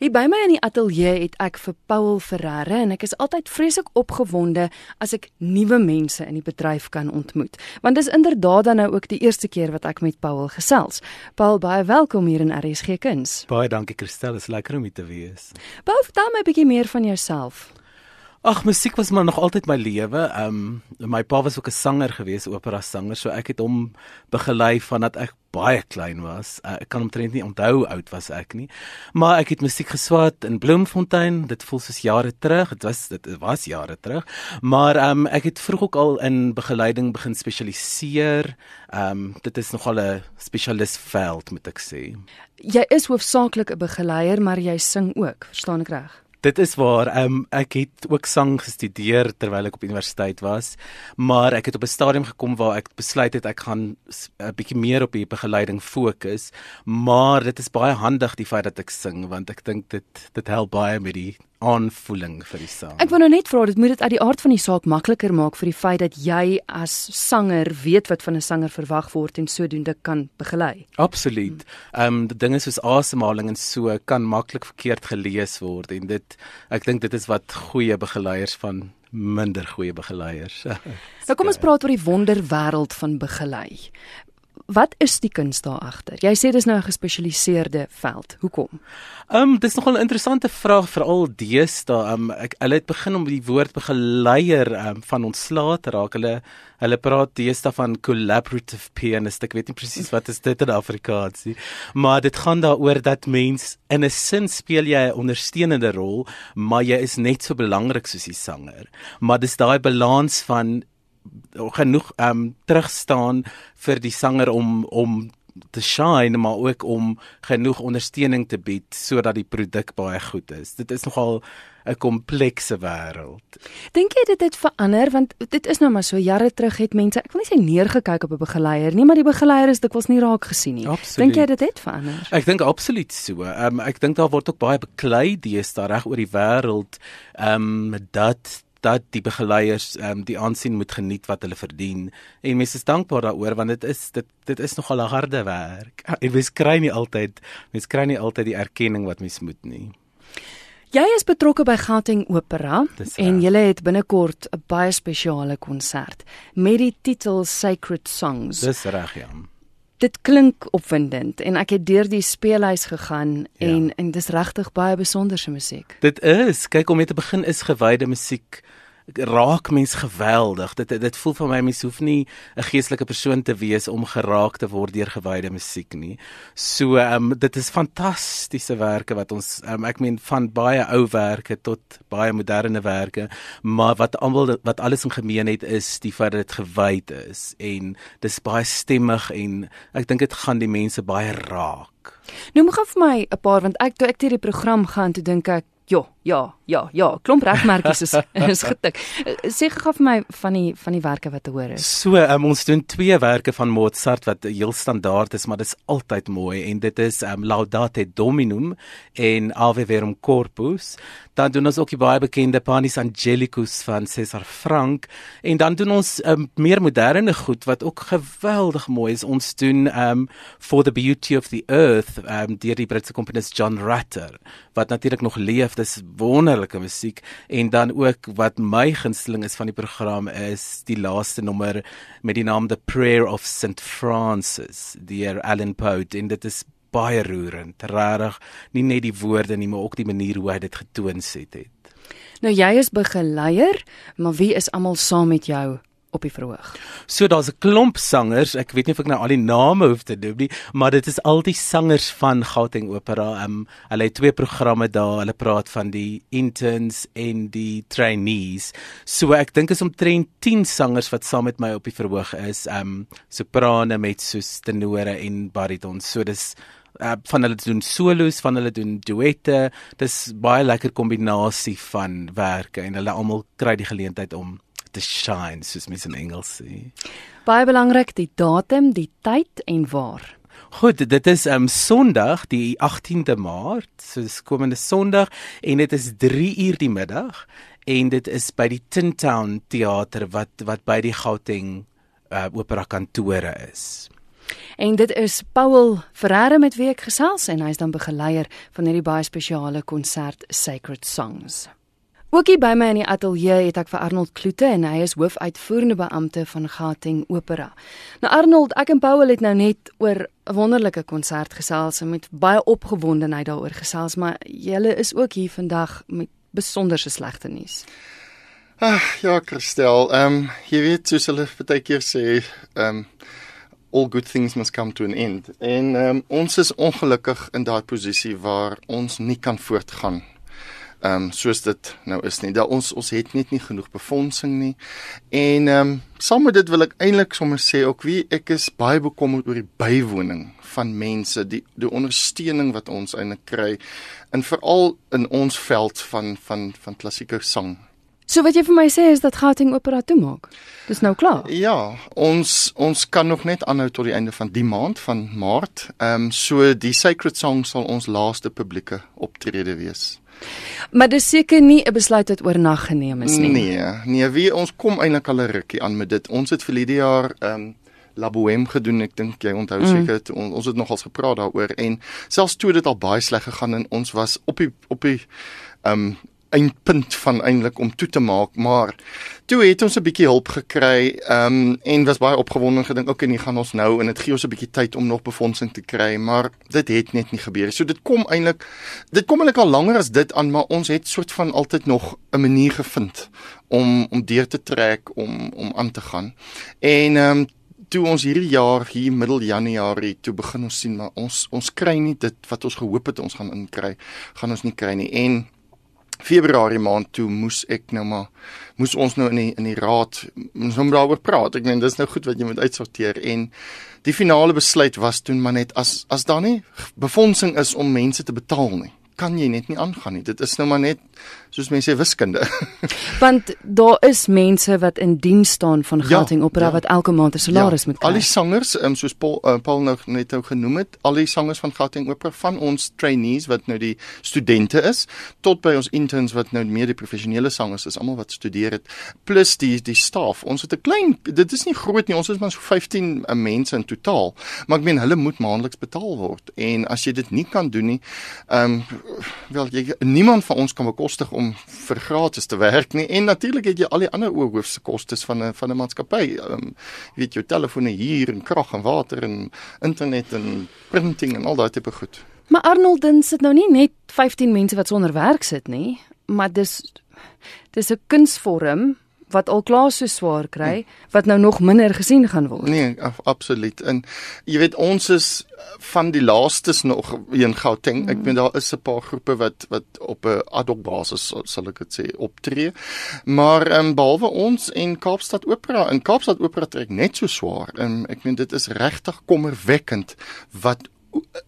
Hier by my in die ateljee het ek vir Paul Ferreira en ek is altyd vreeslik opgewonde as ek nuwe mense in die bedryf kan ontmoet. Want dis inderdaad dan nou ook die eerste keer wat ek met Paul gesels. Paul, baie welkom hier in RSG Kuns. Baie dankie Christel, is lekker om hier te wees. Paul, vertel my 'n bietjie meer van jouself. Ag, musiek was maar nog altyd my lewe. Ehm um, my pa was ook 'n sanger gewees, opera sanger, so ek het hom begelei vandat ek baie klein was. Uh, ek kan omtrent nie onthou hoe oud was ek nie. Maar ek het musiek geswat in Bloemfontein. Dit voel soos jare terug. Dit was dit was jare terug. Maar ehm um, ek het vroeg ook al in begeleiding begin spesialiseer. Ehm um, dit is nogal 'n spesialis veld moet ek sê. Jy is hoofsaaklik 'n begeleier, maar jy sing ook, verstaan ek reg? Dit is waar. Um, ek het ook sang gestudeer terwyl ek op universiteit was, maar ek het op 'n stadium gekom waar ek besluit het ek gaan 'n bietjie meer op die begeleiding fokus, maar dit is baie handig die feit dat ek sing want ek dink dit dit help baie met die aanvoeling vir die sang. Ek wou nou net vra, dit moet dit uit die aard van die saak makliker maak vir die feit dat jy as sanger weet wat van 'n sanger verwag word en sodoende kan begelei. Absoluut. Ehm um, die dinge soos asemhaling en so kan maklik verkeerd gelees word en dit ek dink dit is wat goeie begeleiers van minder goeie begeleiers. nou kom ons praat oor die wonderwêreld van begelei. Wat is die kuns daar agter? Jy sê dis nou 'n gespesialiseerde veld. Hoekom? Ehm um, dis nogal 'n interessante vraag veral deesdae. Ehm um, ek hulle het begin om die woord begeleier um, van ontslae te raak. Hulle hulle praat deesdae van collaborative pianist. Ek weet nie presies wat is dit in Afrikaans nie. Maar dit gaan daaroor dat mens in 'n sin speel jy 'n ondersteunende rol, maar jy is net so belangrik soos die sanger. Maar dis daai balans van genoeg ehm um, terugstaan vir die sanger om om te shine maar ook om genoeg ondersteuning te bied sodat die produk baie goed is. Dit is nogal 'n komplekse wêreld. Dink jy dit het verander want dit is nou maar so jare terug het mense ek wil nie sê neergekyk op 'n begeleier nie, maar die begeleier is dikwels nie raak gesien nie. Dink jy dit het verander? Ek dink absoluut so. Ehm um, ek dink daar word ook baie beklei deesdae reg oor die wêreld ehm um, dat dat die begeleiers ehm um, die aansien moet geniet wat hulle verdien en mense is dankbaar daaroor want dit is dit dit is nogal 'n harde werk. Wens kry nie altyd mense kry nie altyd die erkenning wat mens moet nie. Jy is betrokke by Gauteng Opera en jy het binnekort 'n baie spesiale konsert met die titel Sacred Songs. Dis reg, ja. Dit klink opwindend en ek het deur die speelhuis gegaan ja. en en dis regtig baie besonderse musiek. Dit is, kyk om mee te begin is gewyde musiek raak mens geweldig. Dit dit voel vir my mens hoef nie 'n geestelike persoon te wees om geraak te word deur gewyde musiek nie. So ehm um, dit is fantastiese werke wat ons um, ek meen van baie ou werke tot baie moderne werke, maar wat almal wat alles in gemeen het is die feit dat dit gewyd is en dis baie stemmig en ek dink dit gaan die mense baie raak. Moet gou vir my 'n paar want ek toe ek hierdie program gaan toe dink ek Ja, ja, ja, ja, klomp regmerkies is is getik. Sê gou vir my van die van die werke wat te hoor is. So, um, ons doen twee werke van Mozart wat heel standaard is, maar dit is altyd mooi en dit is um, Laudate Dominum en Ave Verum Corpus. Dan doen ons ook die baie bekende Panis Angelicus van Cesar Franck en dan doen ons um, meer moderne goed wat ook geweldig mooi is. Ons doen um For the Beauty of the Earth um deur die Britse komponis John Rutter wat natuurlik nog leef. Dis wonderlike musiek en dan ook wat my gunsteling is van die program is die laaste nommer met die naam The Prayer of St Francis deur Alan Poe en dit is baie roerend, regtig, nie net die woorde nie, maar ook die manier hoe hy dit getoon het. Nou jy is begeleier, maar wie is almal saam met jou op die verhoog. So daar's 'n klomp sangers, ek weet nie of ek nou al die name hoef te noem nie, maar dit is al die sangers van Gauteng Opera. Um hulle het twee programme daar. Hulle praat van die interns en die trainees. So ek dink is omtrent 10 sangers wat saam met my op die verhoog is. Um soprane met soos tenore en bariton. So dis uh, van hulle doen solos, van hulle doen duette. Dis baie lekker kombinasie van werke en hulle almal kry die geleentheid om te shine soos mens in Engels sê. Baie belangrik die datum, die tyd en waar. Goed, dit is um Sondag die 18de Maart, so dis komende Sondag en dit is 3 uur die middag en dit is by die Tin Town Theater wat wat by die Gauteng uh, Opera kantore is. En dit is Paul Ferreira met wie ek gesels en hy's dan begeleier van hierdie baie spesiale konsert Sacred Songs. Ook hier by my in die ateljee het ek vir Arnold Kloete en hy is hoofuitvoerende beampte van Gauteng Opera. Nou Arnold, ek en Paul het nou net oor 'n wonderlike konsert gesels en met baie opgewondenheid daaroor gesels, maar julle is ook hier vandag met besonderse slegte nuus. Ag ja, Christel, ehm um, jy weet soos hulle baie keer sê, ehm um, all good things must come to an end. En ehm um, ons is ongelukkig in daai posisie waar ons nie kan voortgaan ehm um, soos dit nou is nie. Dat ons ons het net nie genoeg befondsing nie. En ehm um, saam met dit wil ek eintlik sommer sê ook wie ek is baie bekommerd oor die bywoning van mense, die die ondersteuning wat ons eintlik kry en veral in ons veld van van van klassieke sang. So wat jy vir my sê is dat Gauteng Opera toemaak. Dis nou klaar. Ja, ons ons kan nog net aanhou tot die einde van die maand van Maart. Ehm um, so die Sacred Song sal ons laaste publieke optrede wees. Maar dis seker nie 'n besluit wat oornag geneem is nie. Nee, nee, wie ons kom eintlik al 'n rukkie aan met dit. Ons het vir die jaar ehm um, La Bohème gedoen. Ek dink jy onthou mm. seker on, ons het nogals gepraat daaroor en selfs toe dit al baie sleg gegaan en ons was op die op die ehm um, eindpunt van eintlik om toe te maak, maar toe het ons 'n bietjie hulp gekry, ehm um, en was baie opgewonde gedink, okay, nie gaan ons nou en dit gee ons 'n bietjie tyd om nog befondsing te kry, maar dit het net nie gebeur nie. So dit kom eintlik dit kom eintlik al langer as dit aan, maar ons het soort van altyd nog 'n manier gevind om om deur te trek om om aan te gaan. En ehm um, toe ons hierdie jaar hier middel Januarie toe begin ons sien maar ons ons kry nie dit wat ons gehoop het ons gaan inkry gaan ons nie kry nie en Februarie maand toe moes ek nou maar moes ons nou in die in die raad ons nou daaroor praat. Ek meen dis nou goed wat jy moet uitsorteer en die finale besluit was toe maar net as as daar nie befondsing is om mense te betaal nie kan jy net nie aangaan nie. Dit is nou maar net soos mense sê wiskunde. Want daar is mense wat in diens staan van Gauteng ja, Opera ja. wat elke maand 'n salaris ja, moet kry. Al die sangers, um, soos Paul uh, Paul nou net nou genoem het, al die sangers van Gauteng Opera van ons trainees wat nou die studente is, tot by ons interns wat nou meer die professionele sangers is, almal wat studeer het, plus die die staf. Ons het 'n klein dit is nie groot nie. Ons is maar so 15 uh, mense in totaal. Maar ek meen hulle moet maandeliks betaal word. En as jy dit nie kan doen nie, ehm um, wel jy niemand van ons kan bekostig om vir gratis te werk nie en natuurlik het jy al die ander oorhoofse kostes van 'n van 'n maatskappy. Ehm um, jy weet jou telefone hier en krag en water en internet en printing en al daai tipe goed. Maar Arnold dins sit nou nie net 15 mense wat sonder werk sit nie, maar dis dis 'n kunsvorm wat al klaar so swaar kry nee. wat nou nog minder gesien gaan word. Nee, absoluut. En jy weet ons is van die laastes nog in Gauteng. Ek weet daar is 'n paar groepe wat wat op 'n ad hoc basis sal ek dit sê optree. Maar ehm um, behalwe ons en Kaapstad Opera en Kaapstad Opera trek net so swaar. En ek meen dit is regtig kommerwekkend wat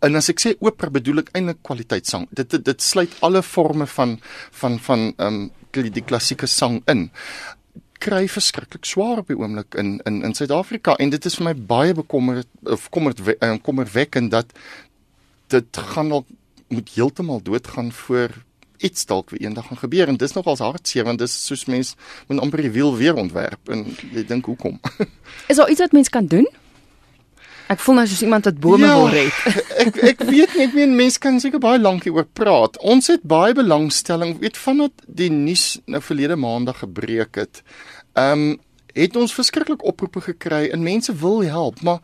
en as ek sê opera bedoel ek eintlik kwaliteitssang. Dit, dit dit sluit alle forme van van van ehm um, die klassieke sang in kry verskriklik swaar op die oomblik in in in Suid-Afrika en dit is vir my baie bekommerd of kommerd eh, kommerwekkend dat dit gaan al moet heeltemal doodgaan voor iets dalk weer eendag gaan gebeur en dis nogals hartseer want dis soos mens moet amper die wiel weer ontwerp en jy dink hoekom Is daar iets wat mens kan doen? Ek voel nou soos iemand wat bome ja, wil red. ek ek weet nie, ek meen mense kan seker baie lank hieroor praat. Ons het baie belangstelling, weet vandat die nuus nou verlede maandag gebreek het. Ehm um, het ons verskriklik oproepe gekry en mense wil help, maar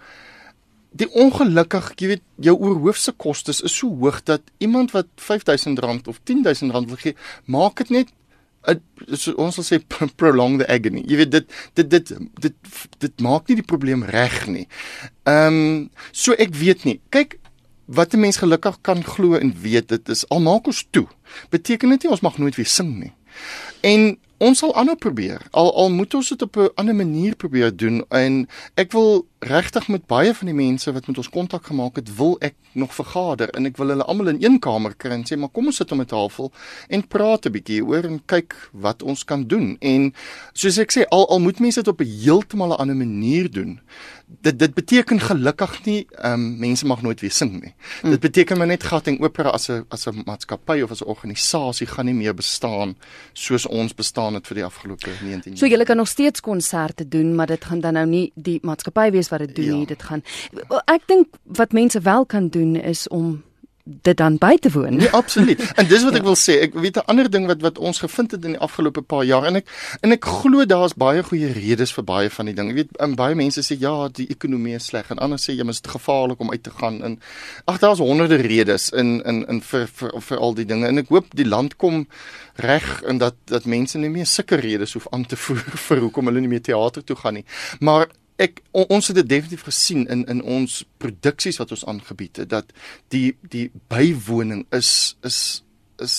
die ongelukkig, jy weet, jou oorhoofse kostes is so hoog dat iemand wat R5000 of R10000 wil gee, maak dit net so, ons sal sê prolong the agony. Jy weet dit dit dit dit dit maak nie die probleem reg nie. Ehm um, so ek weet nie. Kyk wat 'n mens gelukkig kan glo en weet dit is al maak ons toe. Beteken dit nie ons mag nooit weer sing nie. En ons sal aanhou probeer. Al al moet ons dit op 'n ander manier probeer doen en ek wil regtig met baie van die mense wat met ons kontak gemaak het, wil ek nog vergader en ek wil hulle almal in een kamer kry en sê maar kom ons sit om 'n tafel en praat 'n bietjie oor en kyk wat ons kan doen. En soos ek sê, al al moet mense dit op 'n heeltemal 'n ander manier doen dit dit beteken gelukkig nie ehm um, mense mag nooit weer sing nie. Mm. Dit beteken maar net Gauteng Opera as 'n as 'n maatskappy of as 'n organisasie gaan nie meer bestaan soos ons bestaan het vir die afgelope 19 jaar. So julle kan nog steeds konserte doen, maar dit gaan dan nou nie die maatskappy wees wees wat dit doen Ja. nie. Dit gaan ek dink wat mense wel kan doen is om dit dan by te woon. Nee, absoluut. En dis wat ek wil sê. Ek weet 'n ander ding wat wat ons gevind het in die afgelope paar jaar en ek en ek glo daar's baie goeie redes vir baie van die dinge. Jy weet, baie mense sê ja, die ekonomie is sleg en ander sê jy moet gevaarlik om uit te gaan en ag daar's honderde redes in in in vir vir vir al die dinge. En ek hoop die land kom reg en dat dat mense nie meer sulke redes hoef aan te voer vir hoekom hulle nie meer teater toe gaan nie. Maar ek on, ons het dit definitief gesien in in ons produksies wat ons aangebied het dat die die bywoning is is is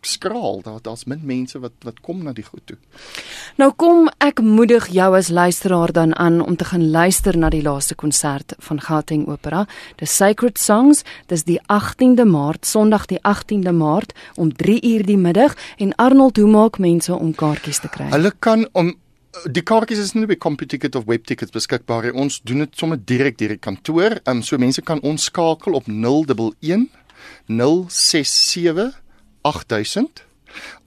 skraal daar daar's min mense wat wat kom na die goed toe. Nou kom ek moedig jou as luisteraar dan aan om te gaan luister na die laaste konsert van Gauteng Opera, The Sacred Songs. Dis die 18de Maart, Sondag die 18de Maart om 3 uur die middag en Arnold, hoe maak mense om kaartjies te kry? Hulle kan om die kaartjies is nie by CompuTicket of WebTicket beskikbaar nie. Ons doen dit sommer direk deur die kantoor. Ehm um, so mense kan ons skakel op 011 067 8000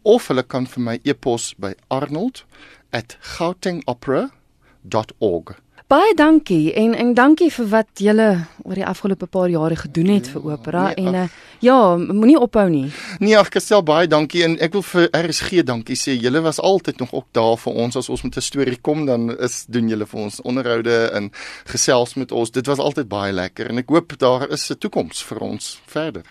of hulle kan vir my e-pos by arnold@gautengopera.org. Baie dankie en en dankie vir wat julle oor die afgelope paar jare gedoen het vir opera nee, en uh, ja, moenie ophou nie. Nee, ag Christel, baie dankie en ek wil vir RSG dankie sê. Julle was altyd nog ook daar vir ons as ons met 'n storie kom, dan is doen julle vir ons onderhoude en gesels met ons. Dit was altyd baie lekker en ek hoop daar is 'n toekoms vir ons verder.